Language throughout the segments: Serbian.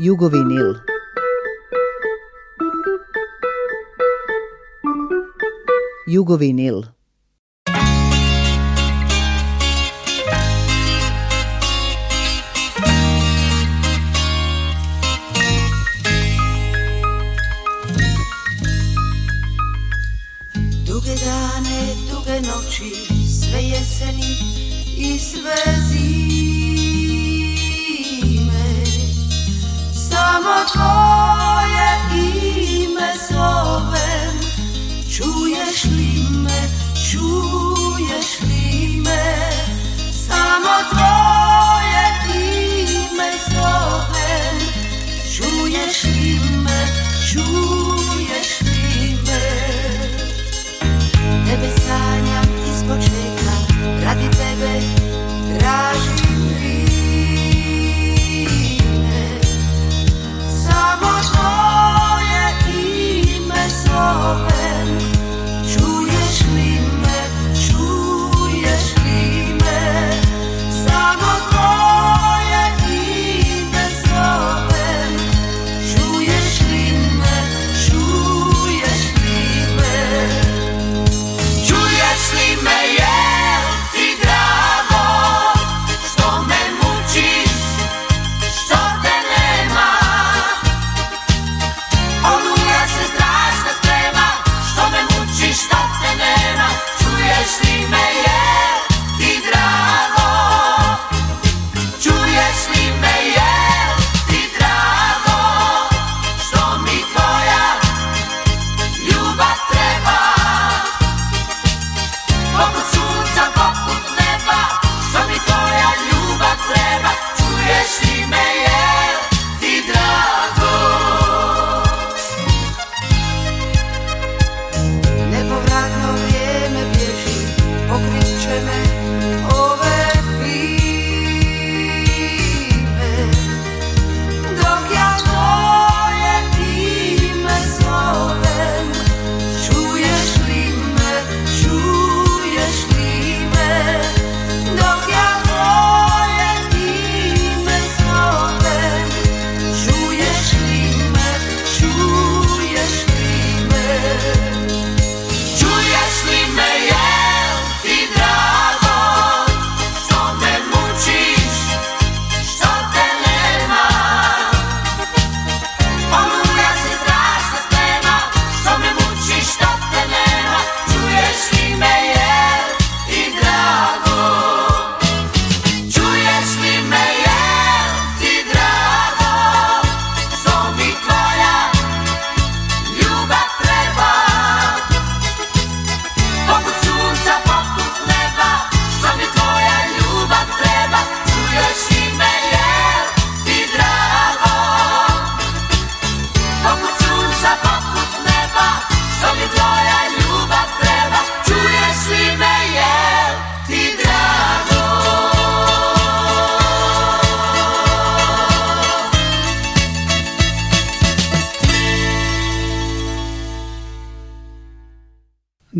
Jugovinil. Jugovinil. samo tvoje ime zovem Čuješ li me, čuješ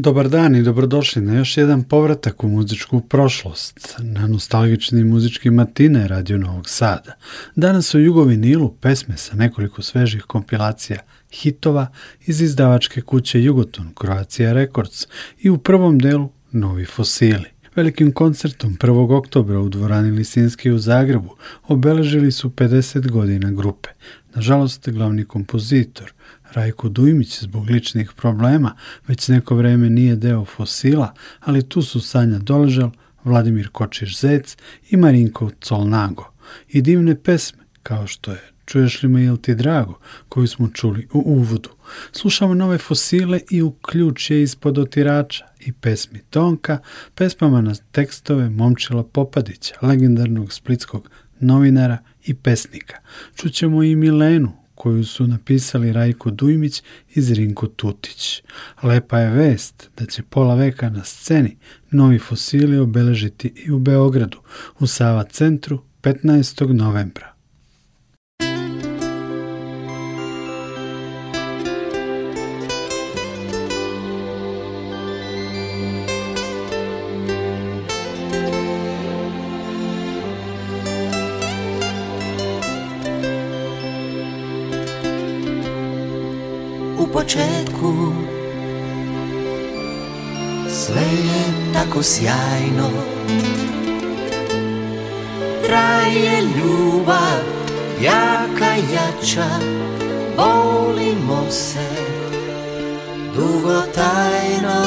Dobar dan i dobrodošli na još jedan povratak u muzičku prošlost, na nostalgični muzički matine Radio Novog Sada. Danas u Jugovinilu pesme sa nekoliko svežih kompilacija hitova iz izdavačke kuće Jugoton Croatia Records i u prvom delu Novi fosili. Velikim koncertom 1. oktobra u dvorani Lisinski u Zagrebu obeležili su 50 godina grupe. Nažalost, glavni kompozitor, Rajko Dujmić zbog ličnih problema već neko vreme nije deo fosila, ali tu su Sanja Doležal, Vladimir Kočiš Zec i Marinko Colnago i divne pesme kao što je Čuješ li me ili ti drago koju smo čuli u uvodu. Slušamo nove fosile i uključje ispod otirača i pesmi Tonka, pesmama na tekstove Momčila Popadića, legendarnog splitskog novinara i pesnika. Čućemo i Milenu, koju su napisali Rajko Dujmić i Zrinko Tutić. Lepa je vest da će pola veka na sceni novi fosili obeležiti i u Beogradu, u Sava centru 15. novembra. početku Sve je tako sjajno Traje ljubav Jaka, jača Volimo se Dugo tajno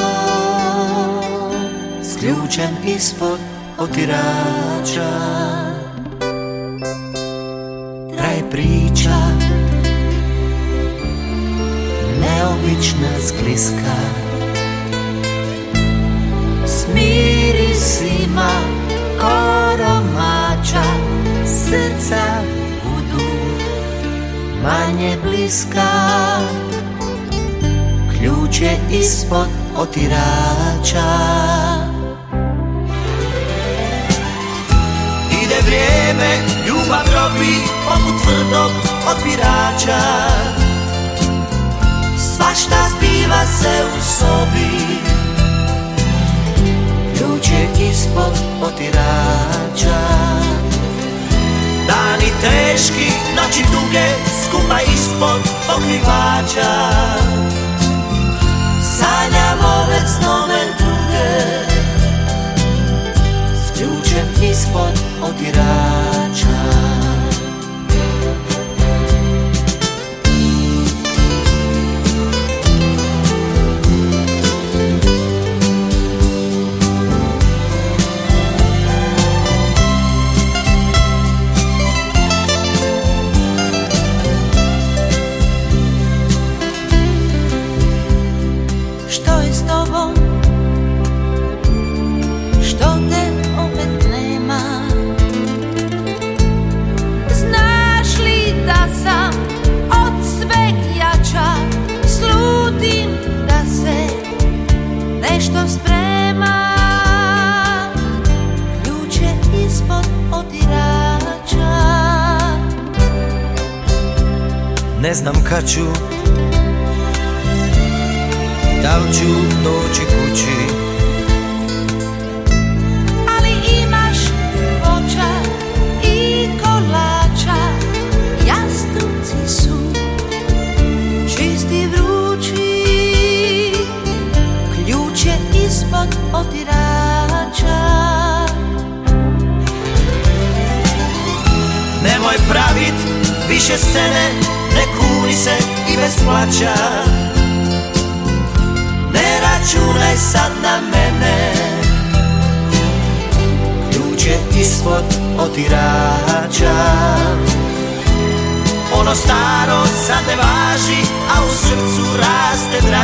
Sključen ispod otirača noć skliska S mirisima koromača Srca budu manje bliska Ključe ispod otirača Ide vrijeme, ljubav drobi poput tvrdog otvirača svašta pa šta zbiva se u sobi Ključ ispod otirača Dani teški, noći duge Skupa ispod pokrivača Sanjam već snove druge S ključem ispod otirača you.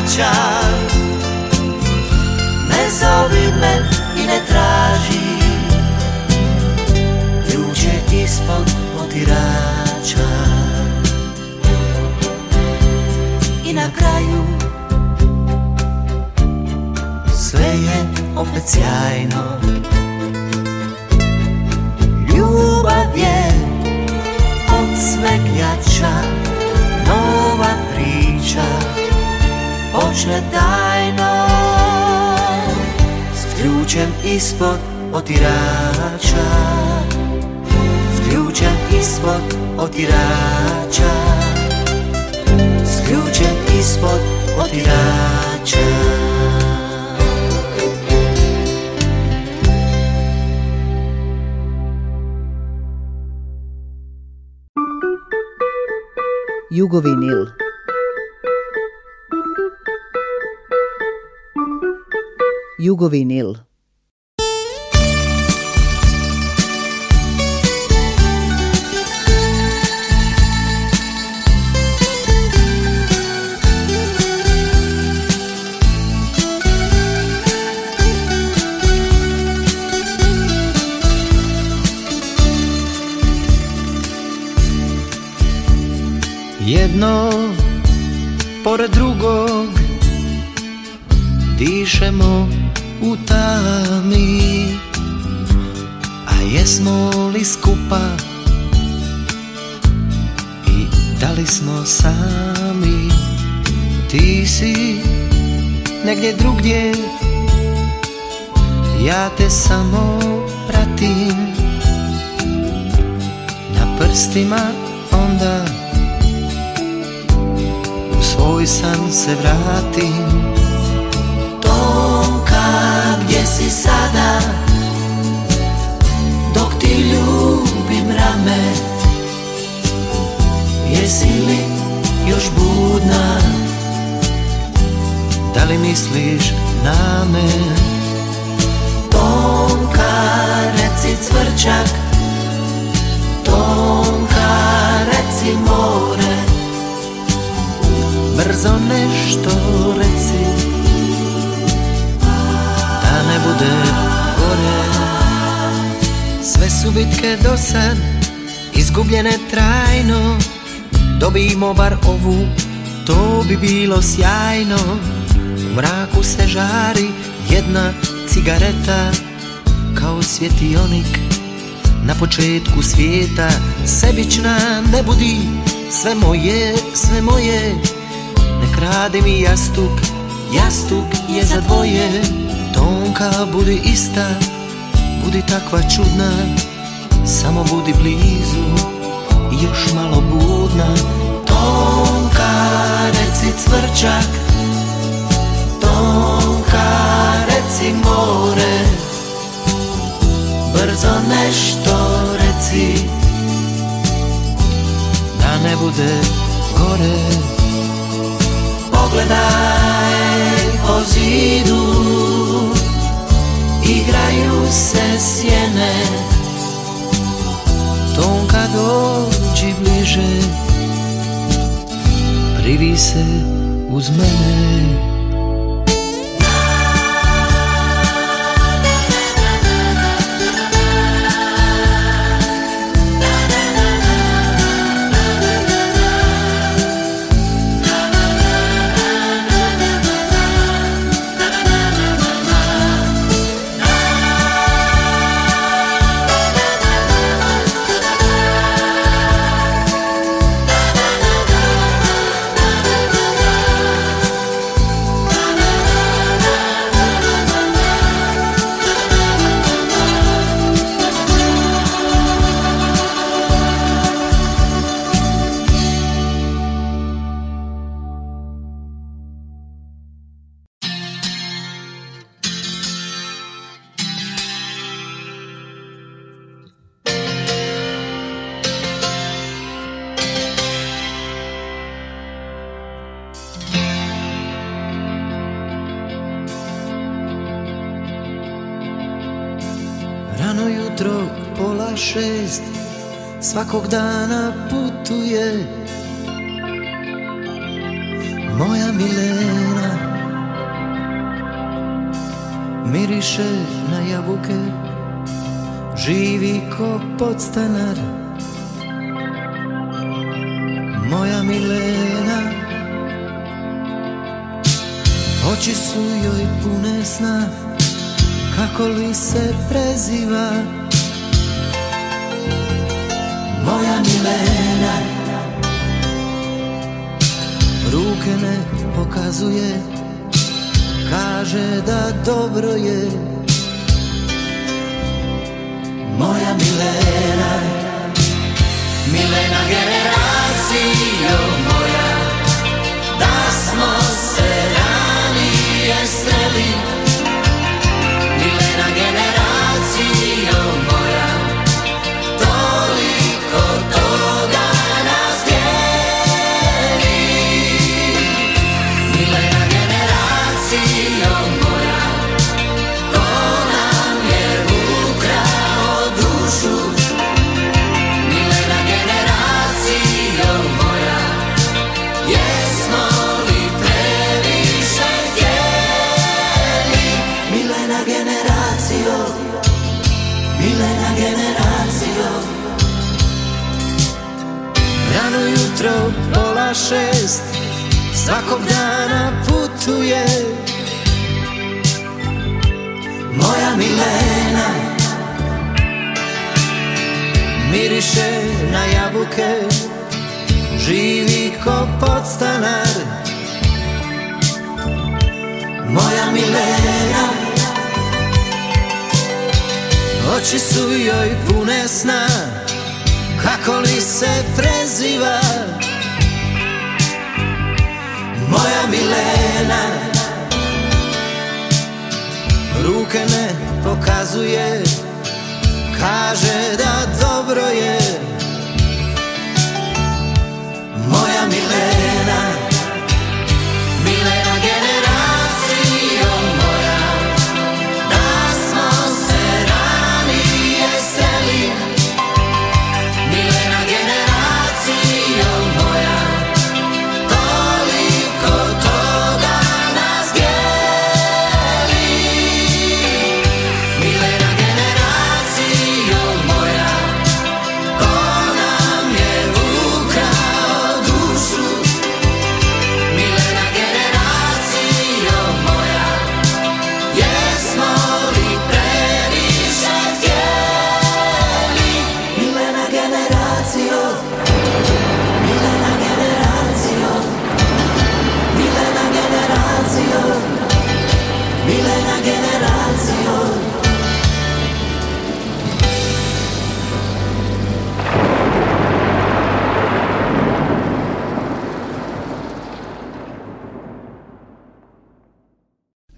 vraća Ne zovi me i ne traži Ljuče ispod potirača I na kraju Sve je opet sjajno Ljubav je od sveg jača Nova priča noće tajno S ključem ispod otirača S ključem ispod otirača S ključem ispod otirača Jugovinil Jugovinil. Jedno pored drugog dišemo u tami A jesmo li skupa I da li smo sami Ti si negdje drugdje Ja te samo pratim Na prstima onda U svoj san se vratim gdje si sada Dok ti ljubim rame Jesi li još budna Da li misliš na me Tonka reci cvrčak Tonka reci more Brzo nešto reci bude gore Sve su bitke do sad Izgubljene trajno Dobimo bar ovu To bi bilo sjajno U mraku se žari Jedna cigareta Kao svjetionik Na početku svijeta Sebična ne budi Sve moje, sve moje Ne krade mi jastuk Jastuk je za dvoje Tonka, budi ista, budi takva čudna Samo budi blizu, još malo budna Tonka, reci cvrčak Tonka, reci more Brzo nešto reci Da ne bude gore Pogledaj po zidu igraju se sjene Tonka dođi bliže Privi se uz mene svakog dana putuje moja Milena Miriše na jabuke Živi ko podstanar Moja Milena Oči su joj pune sna Kako li se preziva moja milena Ruke ne pokazuje Kaže da dobro je Moja milena Milena generacijo moja Da smo se ranije sreli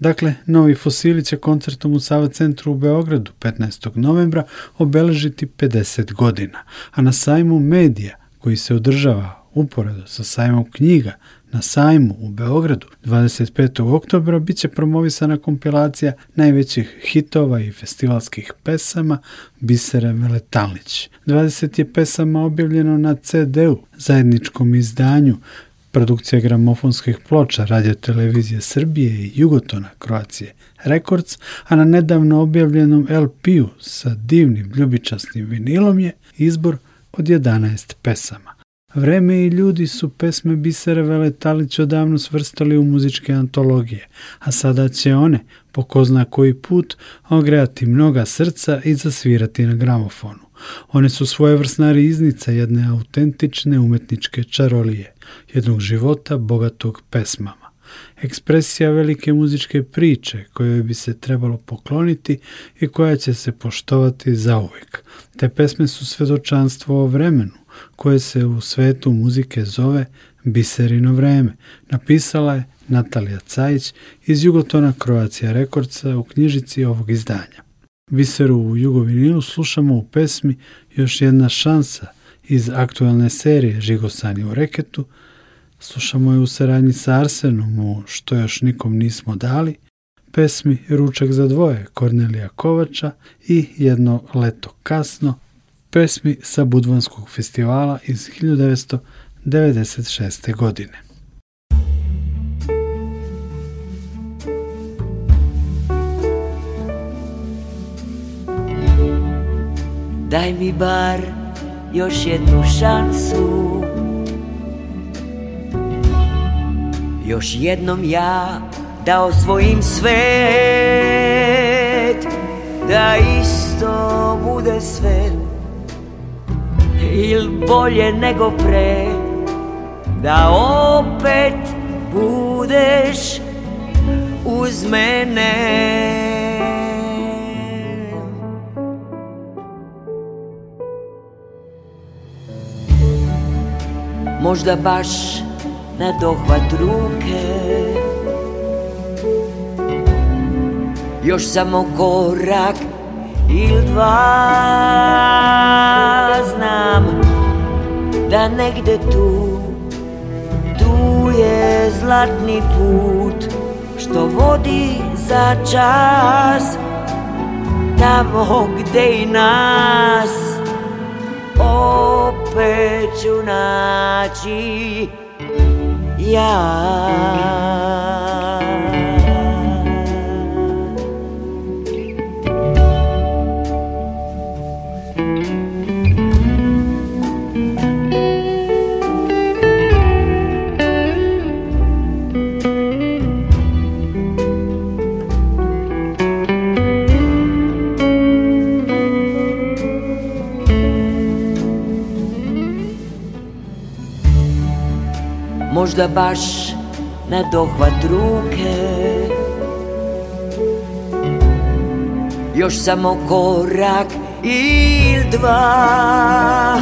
Dakle, novi fosili će koncertom u Sava centru u Beogradu 15. novembra obeležiti 50 godina, a na sajmu medija koji se održava uporedo sa sajmom knjiga na sajmu u Beogradu 25. oktobra bit će promovisana kompilacija najvećih hitova i festivalskih pesama Bisera Veletalić. 20 je pesama objavljeno na CD-u, zajedničkom izdanju Produkcija gramofonskih ploča Radio Televizije Srbije i Jugotona Kroacije Rekords, a na nedavno objavljenom LP-u sa divnim ljubičasnim vinilom je izbor od 11 pesama. Vreme i ljudi su pesme Bisera Veletalić odavno svrstali u muzičke antologije, a sada će one, po ko zna koji put, ogrejati mnoga srca i zasvirati na gramofonu. One su svojevrsna riznica jedne autentične umetničke čarolije jednog života bogatog pesmama. Ekspresija velike muzičke priče kojoj bi se trebalo pokloniti i koja će se poštovati zauvijek. Te pesme su svedočanstvo o vremenu koje se u svetu muzike zove Biserino vreme. Napisala je Natalija Cajić iz Jugotona Kroacija Rekordca u knjižici ovog izdanja. Biseru u Jugovinilu slušamo u pesmi Još jedna šansa – iz aktualne serije Žigosani u reketu, slušamo je u saradnji sa Arsenom u Što još nikom nismo dali, pesmi Ručak za dvoje Kornelija Kovača i Jedno leto kasno, pesmi sa Budvanskog festivala iz 1996. godine. Daj mi bar još jednu šansu Još jednom ja da osvojim svet Da isto bude sve Il bolje nego pre Da opet budeš uz mene možda baš na dohvat ruke Još samo korak il dva Znam da negde tu, tu je zlatni put Što vodi za čas Tamo gde i nas oh opet ću naći ja možda baš na dohvat ruke Još samo korak ili dva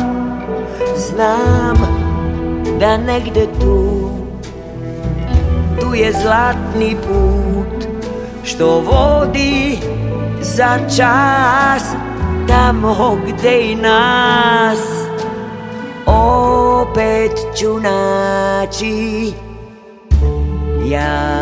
Znam da negde tu Tu je zlatni put Što vodi za čas Tamo gde i nas opet ću naći ja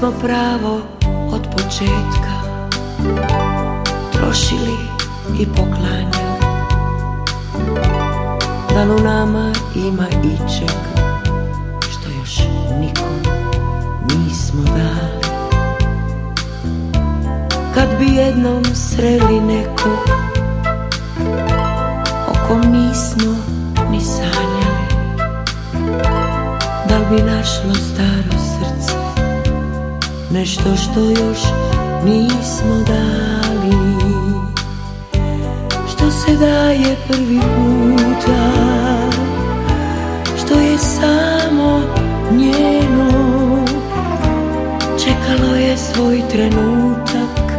smo pravo od početka Trošili i poklanjali li u nama ima ičeg Što još nikom nismo dali Kad bi jednom sreli nekog O nismo ni sanjali Da bi našlo staro srce nešto što još nismo dali Što se daje prvi puta Što je samo njeno Čekalo je svoj trenutak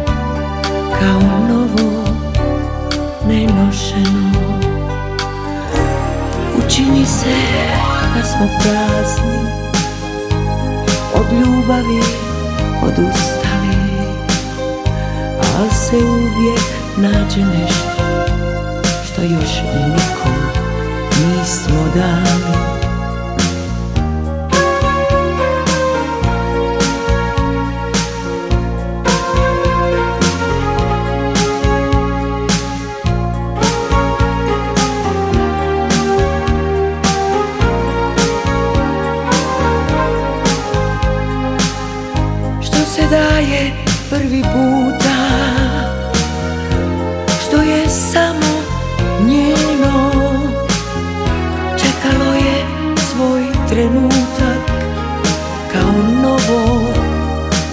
Kao novo nenošeno Učini se da smo prazni Od ljubavi odustali Al se uvijek nađe nešto Što još nikom nismo dali prvi puta Što je samo njeno Čekalo je svoj trenutak Kao novo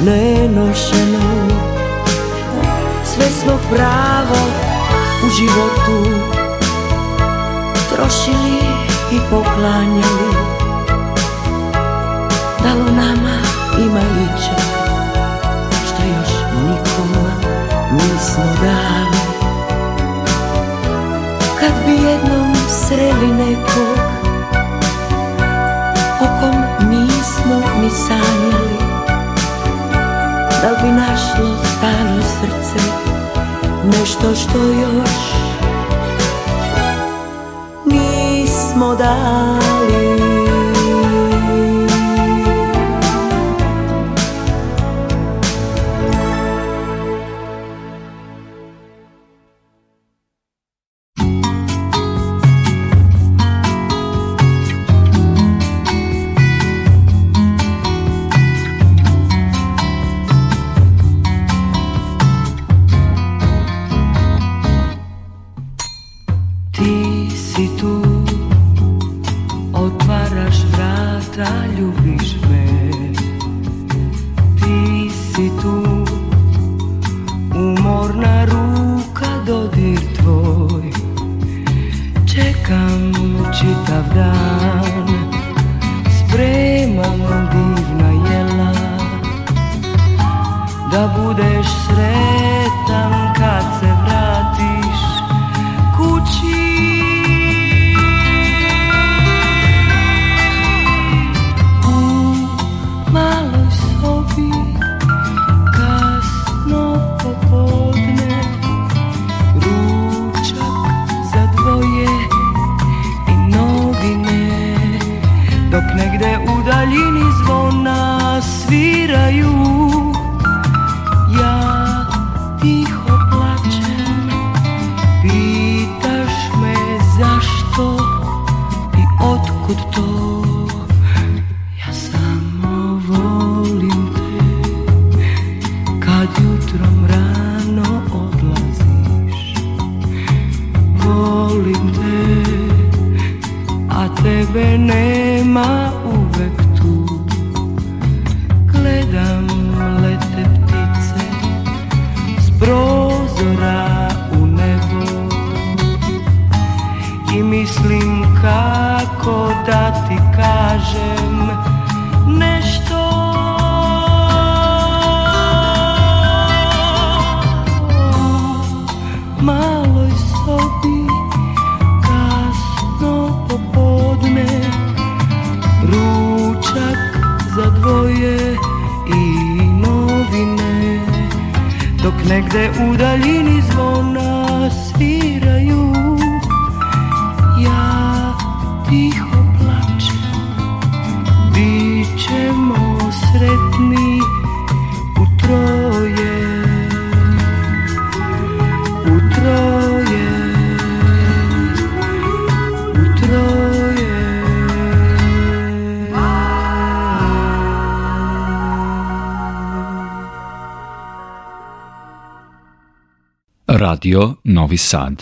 nenošeno Sve smo pravo u životu Trošili i poklanjali Dalo nama ima ličak nismo dali Kad bi jednom sreli nekog O kom nismo ni sanjali Da bi našlo stano srce Nešto što još Nismo dali volim te, a tebe nema Salini Radio Novi Sad.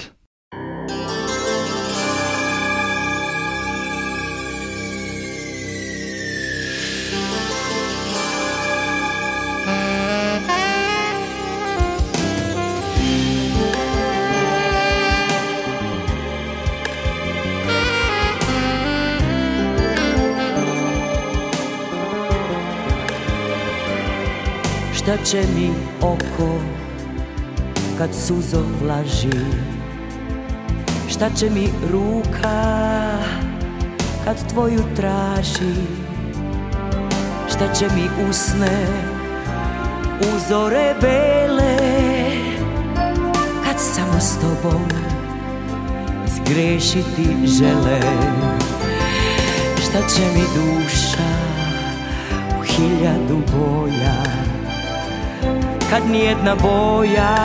Šta će mi oko kad suzo vlaži Šta će mi ruka kad tvoju traži Šta će mi usne uzore bele Kad samo s tobom zgrešiti žele Šta će mi duša u hiljadu boja kad nijedna boja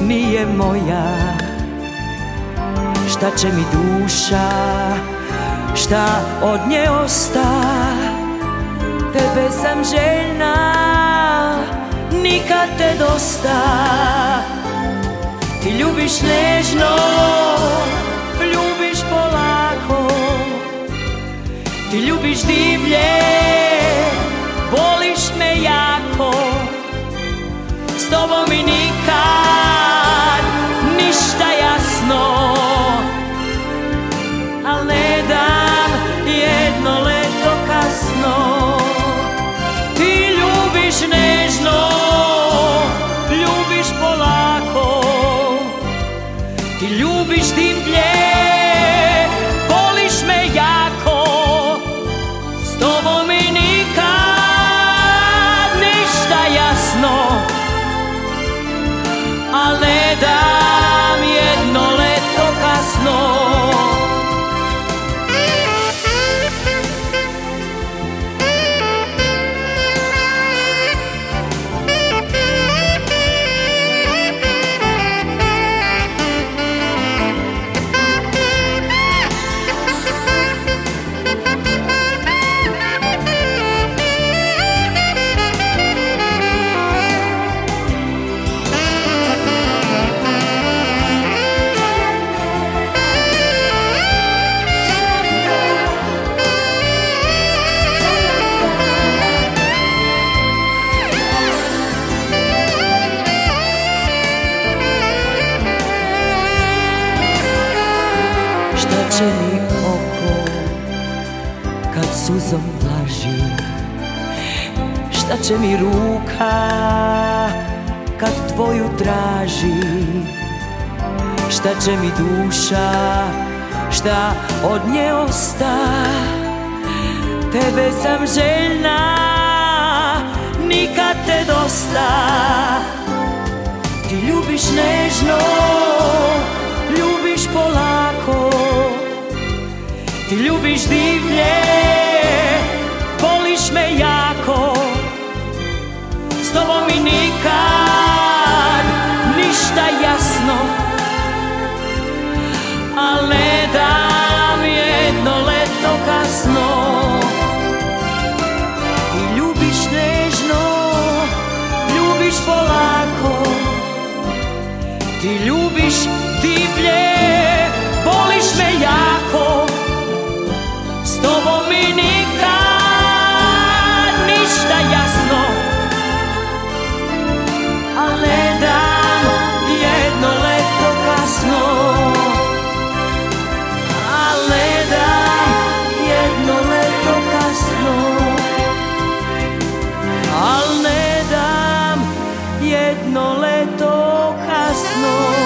nije moja Šta će mi duša, šta od nje osta Tebe sam željna, nikad te dosta Ti ljubiš nežno, ljubiš polako Ti ljubiš divlje, voliš me jako tobom mi nikad ništa jasno Al ne dam jedno leto kasno Ti ljubiš nežno, ljubiš polako Ti ljubiš ti Šta će mi duša, šta od nje osta Tebe sam željna, nikad te dosta Ti ljubiš nežno, ljubiš polako Ti ljubiš divlje, voliš me jako S tobom mi nikad a dam jedno leto kasno Ti ljubiš nežno, ljubiš polako Ti ljubiš To to no.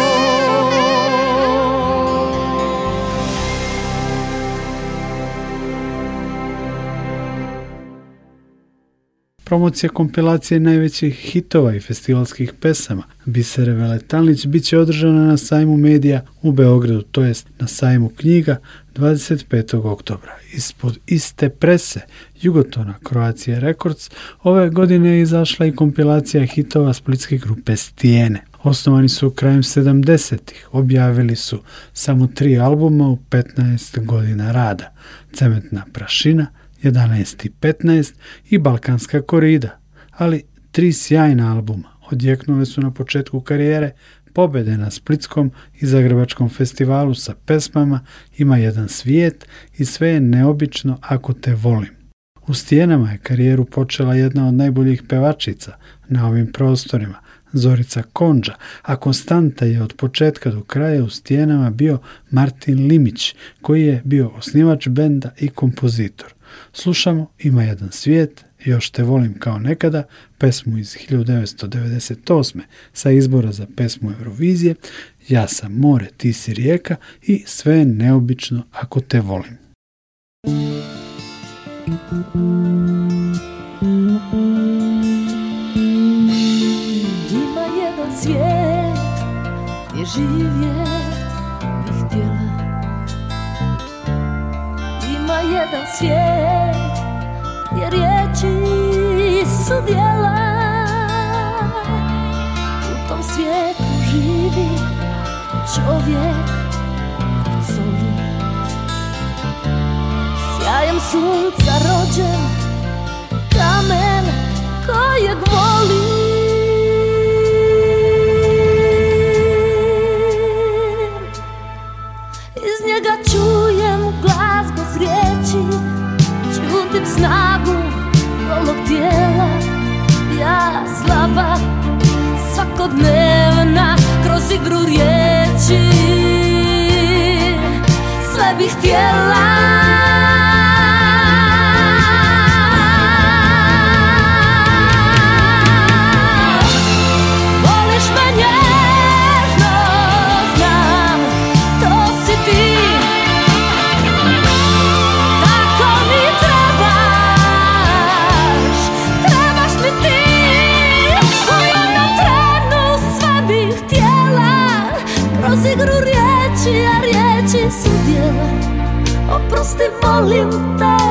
promocija kompilacije najvećih hitova i festivalskih pesama. Bisere Veletalnić bit će održana na sajmu medija u Beogradu, to jest na sajmu knjiga 25. oktobra. Ispod iste prese Jugotona Croatia Records ove godine je izašla i kompilacija hitova splitske grupe Stijene. Osnovani su krajem 70-ih, objavili su samo tri albuma u 15 godina rada. Cementna prašina – 11.15 i Balkanska korida, ali tri sjajna albuma odjeknule su na početku karijere pobjede na Splitskom i Zagrebačkom festivalu sa pesmama Ima jedan svijet i sve je neobično ako te volim. U stijenama je karijeru počela jedna od najboljih pevačica na ovim prostorima, Zorica Konđa, a konstanta je od početka do kraja u stijenama bio Martin Limić, koji je bio osnivač benda i kompozitor. Slušamo Ima jedan svijet, Još te volim kao nekada, pesmu iz 1998. sa izbora za pesmu Eurovizije, Ja sam more, ti si rijeka i sve je neobično ako te volim. Ima jedan svijet gdje bih jedan svijet Jer riječi su djela U tom svijetu živi čovjek od soli Sjajem sunca rođen kamen kojeg volim svakodnevna Kroz igru riječi Sve bih htjela molim te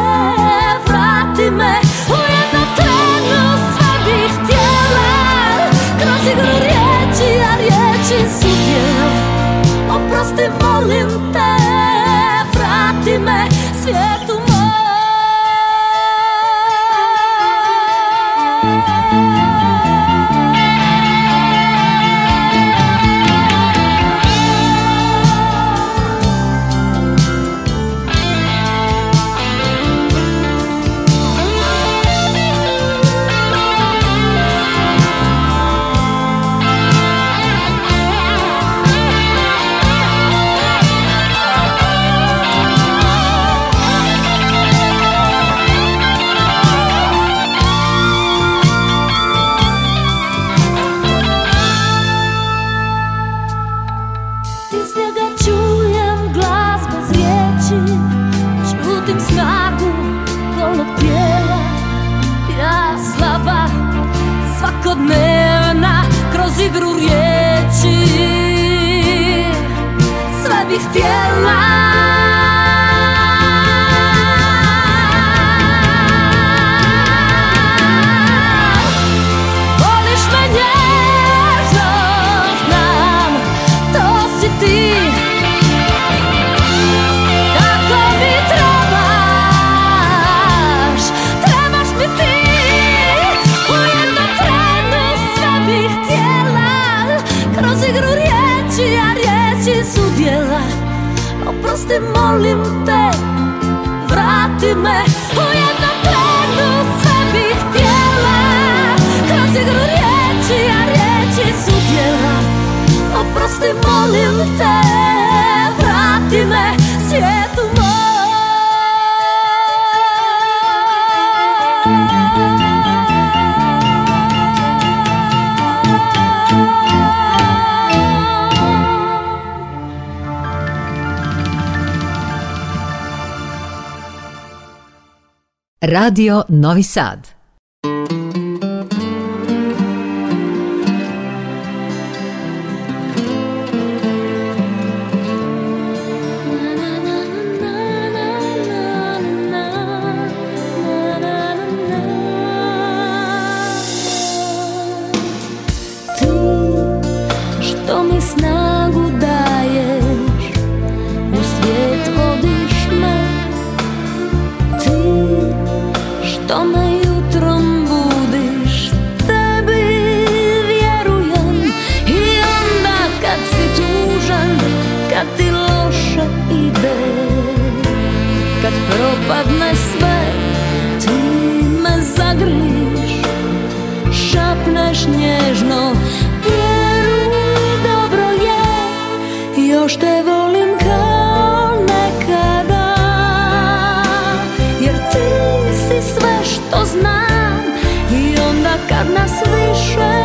Radio Novi Sad. Ты, что мы с знаем. još nježno Vjeruj, dobro je, još te volim kao nekada Jer ti si sve što znam i onda kad nas više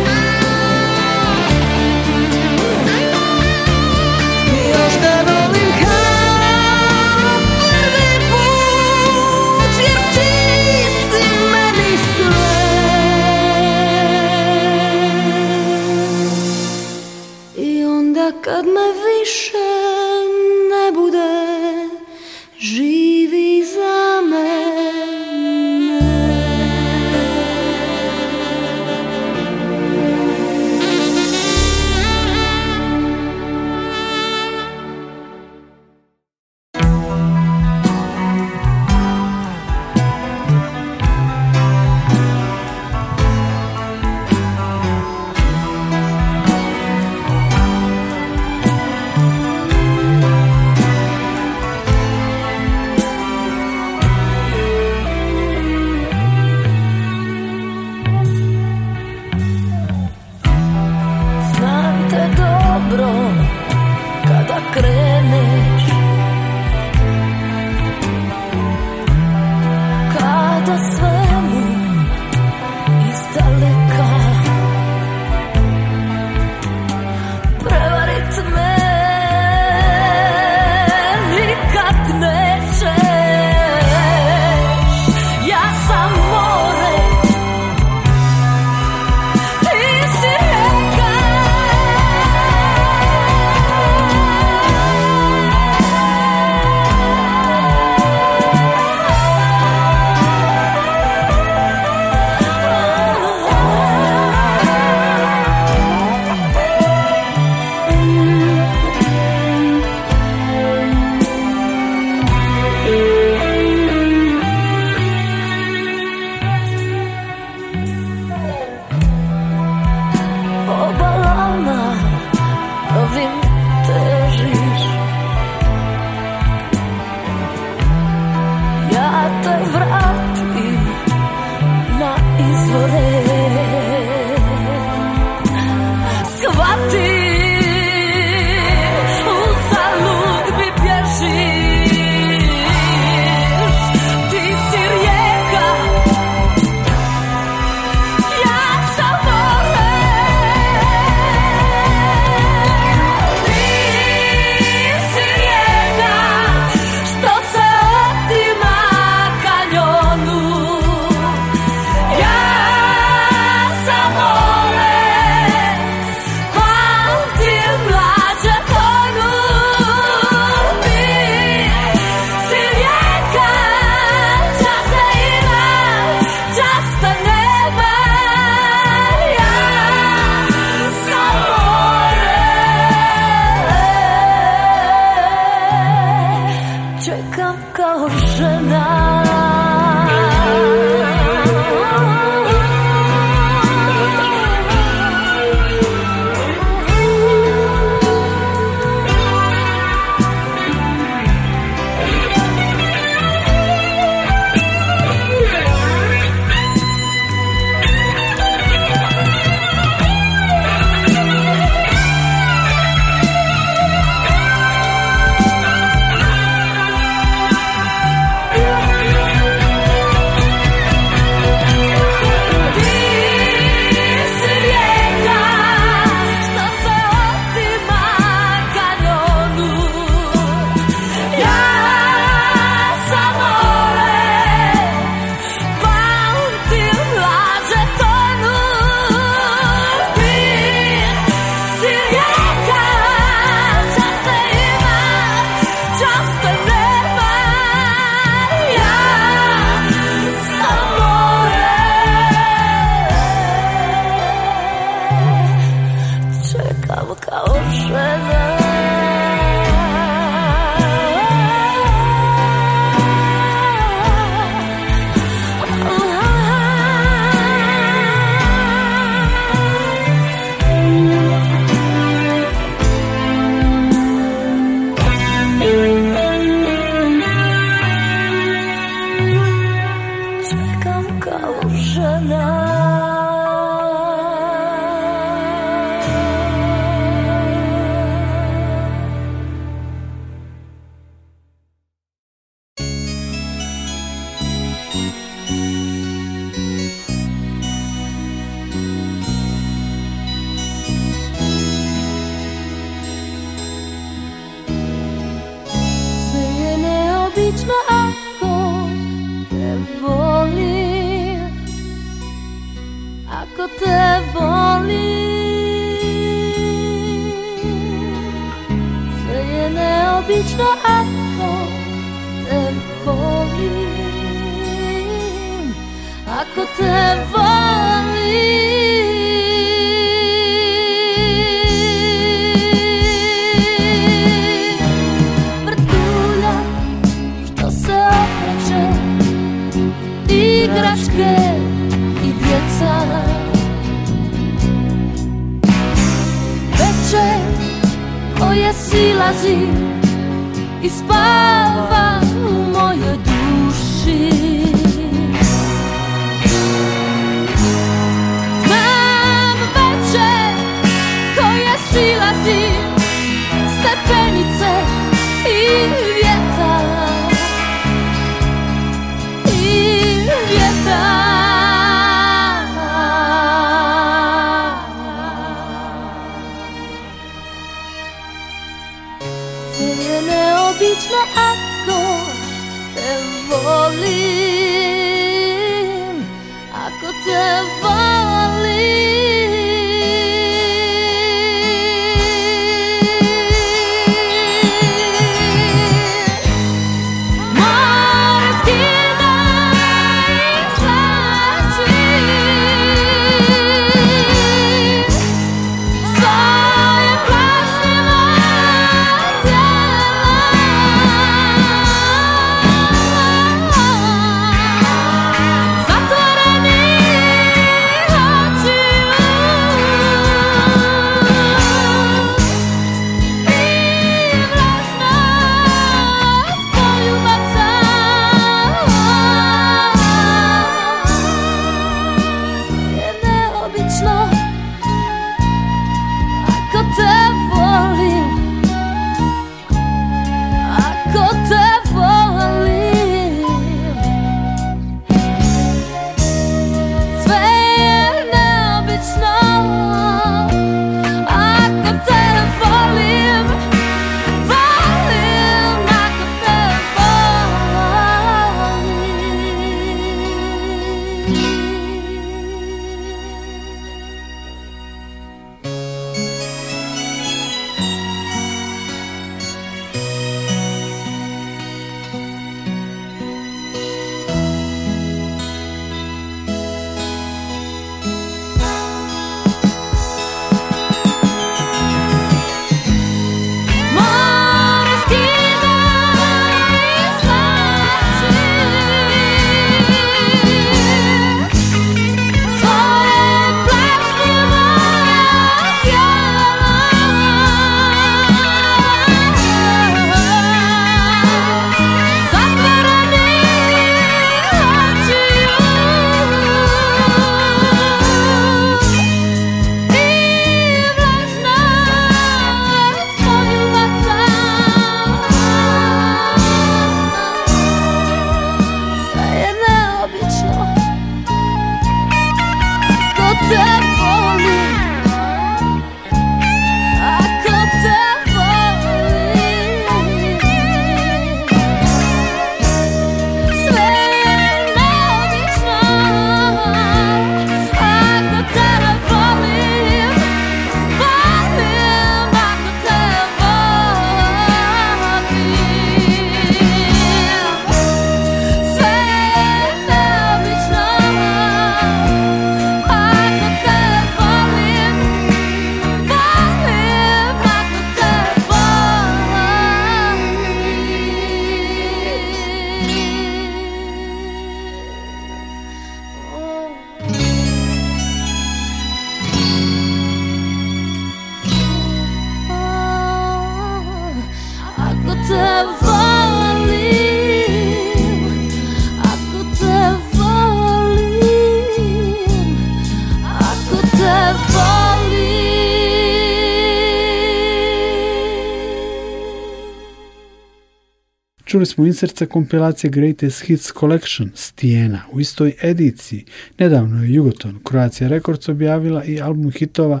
čuli smo inserce kompilacije Greatest Hits Collection Stijena u istoj ediciji. Nedavno je Jugoton Croatia Records objavila i album hitova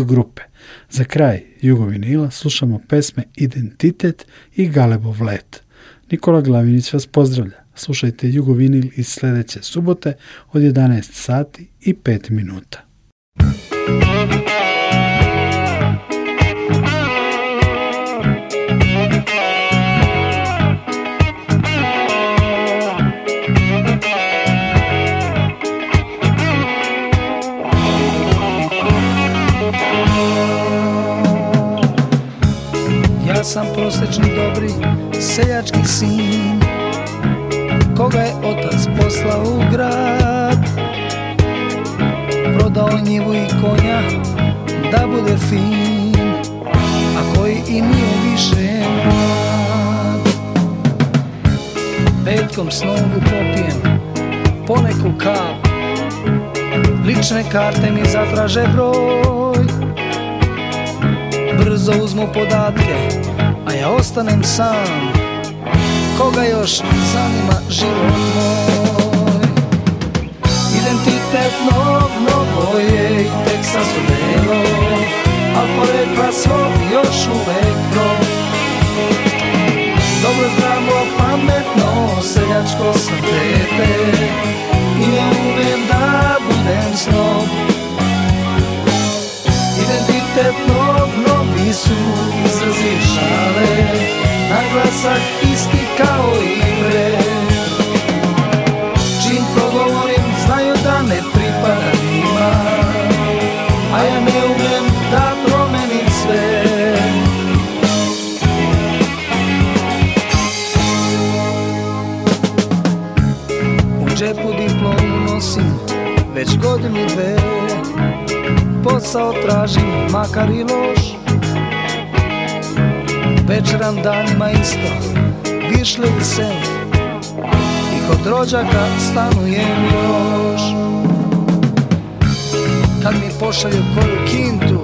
u grupe. Za kraj Jugovinila slušamo pesme Identitet i Galebov let. Nikola Glavinić vas pozdravlja. Slušajte Jugovinil iz sljedeće subote od 11 sati i 5 minuta. sam prosječni dobri seljački sin Koga je otac poslao u grad Prodao njivu i konja da bude fin A koji i nije više mlad Petkom snovu popijem poneku kap Lične karte mi zatraže broj Brzo uzmu podatke ostanem sam Koga još zanima život moj Identitet nov, novo je i tek sa sazumelo Al porekla svog još uvek no Dobro zdravo, pametno, seljačko sam tete I ne umem da budem snog te plovno novi su izrazi šale, naglasak isti kao i pre. Čim progovorim, znaju da ne pripada njima, a ja ne umem da promenim sve. U džepu diplomu nosim, već godinu dve, posao tražim, makar i loš Večeram danima isto, višli u sen I kod rođaka stanujem još Kad mi pošalju koju kintu,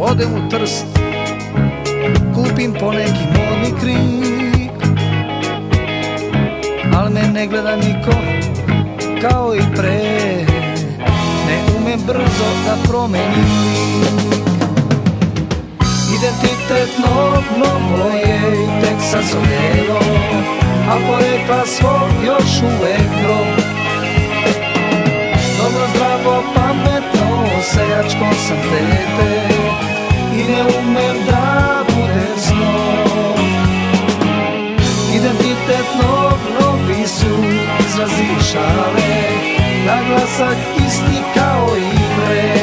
odem u trst Kupim poneki modni krik Al me ne gleda niko, kao i pre me brzo da promeni Identitet nov, novo je i tek sazovjelo A porekla svog još uvek grob Dobro, zdravo, pametno, sejačko sam dete I ne umem da budem snov Identitet nov, novi su izrazi šale Naglasak isti kao i pre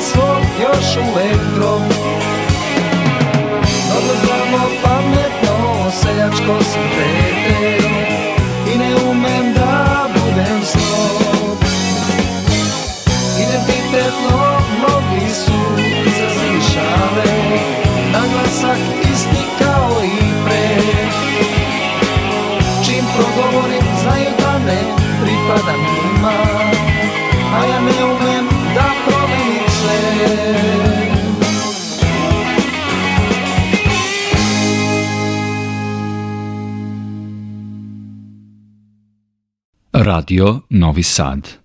svog još u ebro Dobro zdravo, pametno, seljačko smo Radio Novi Sad.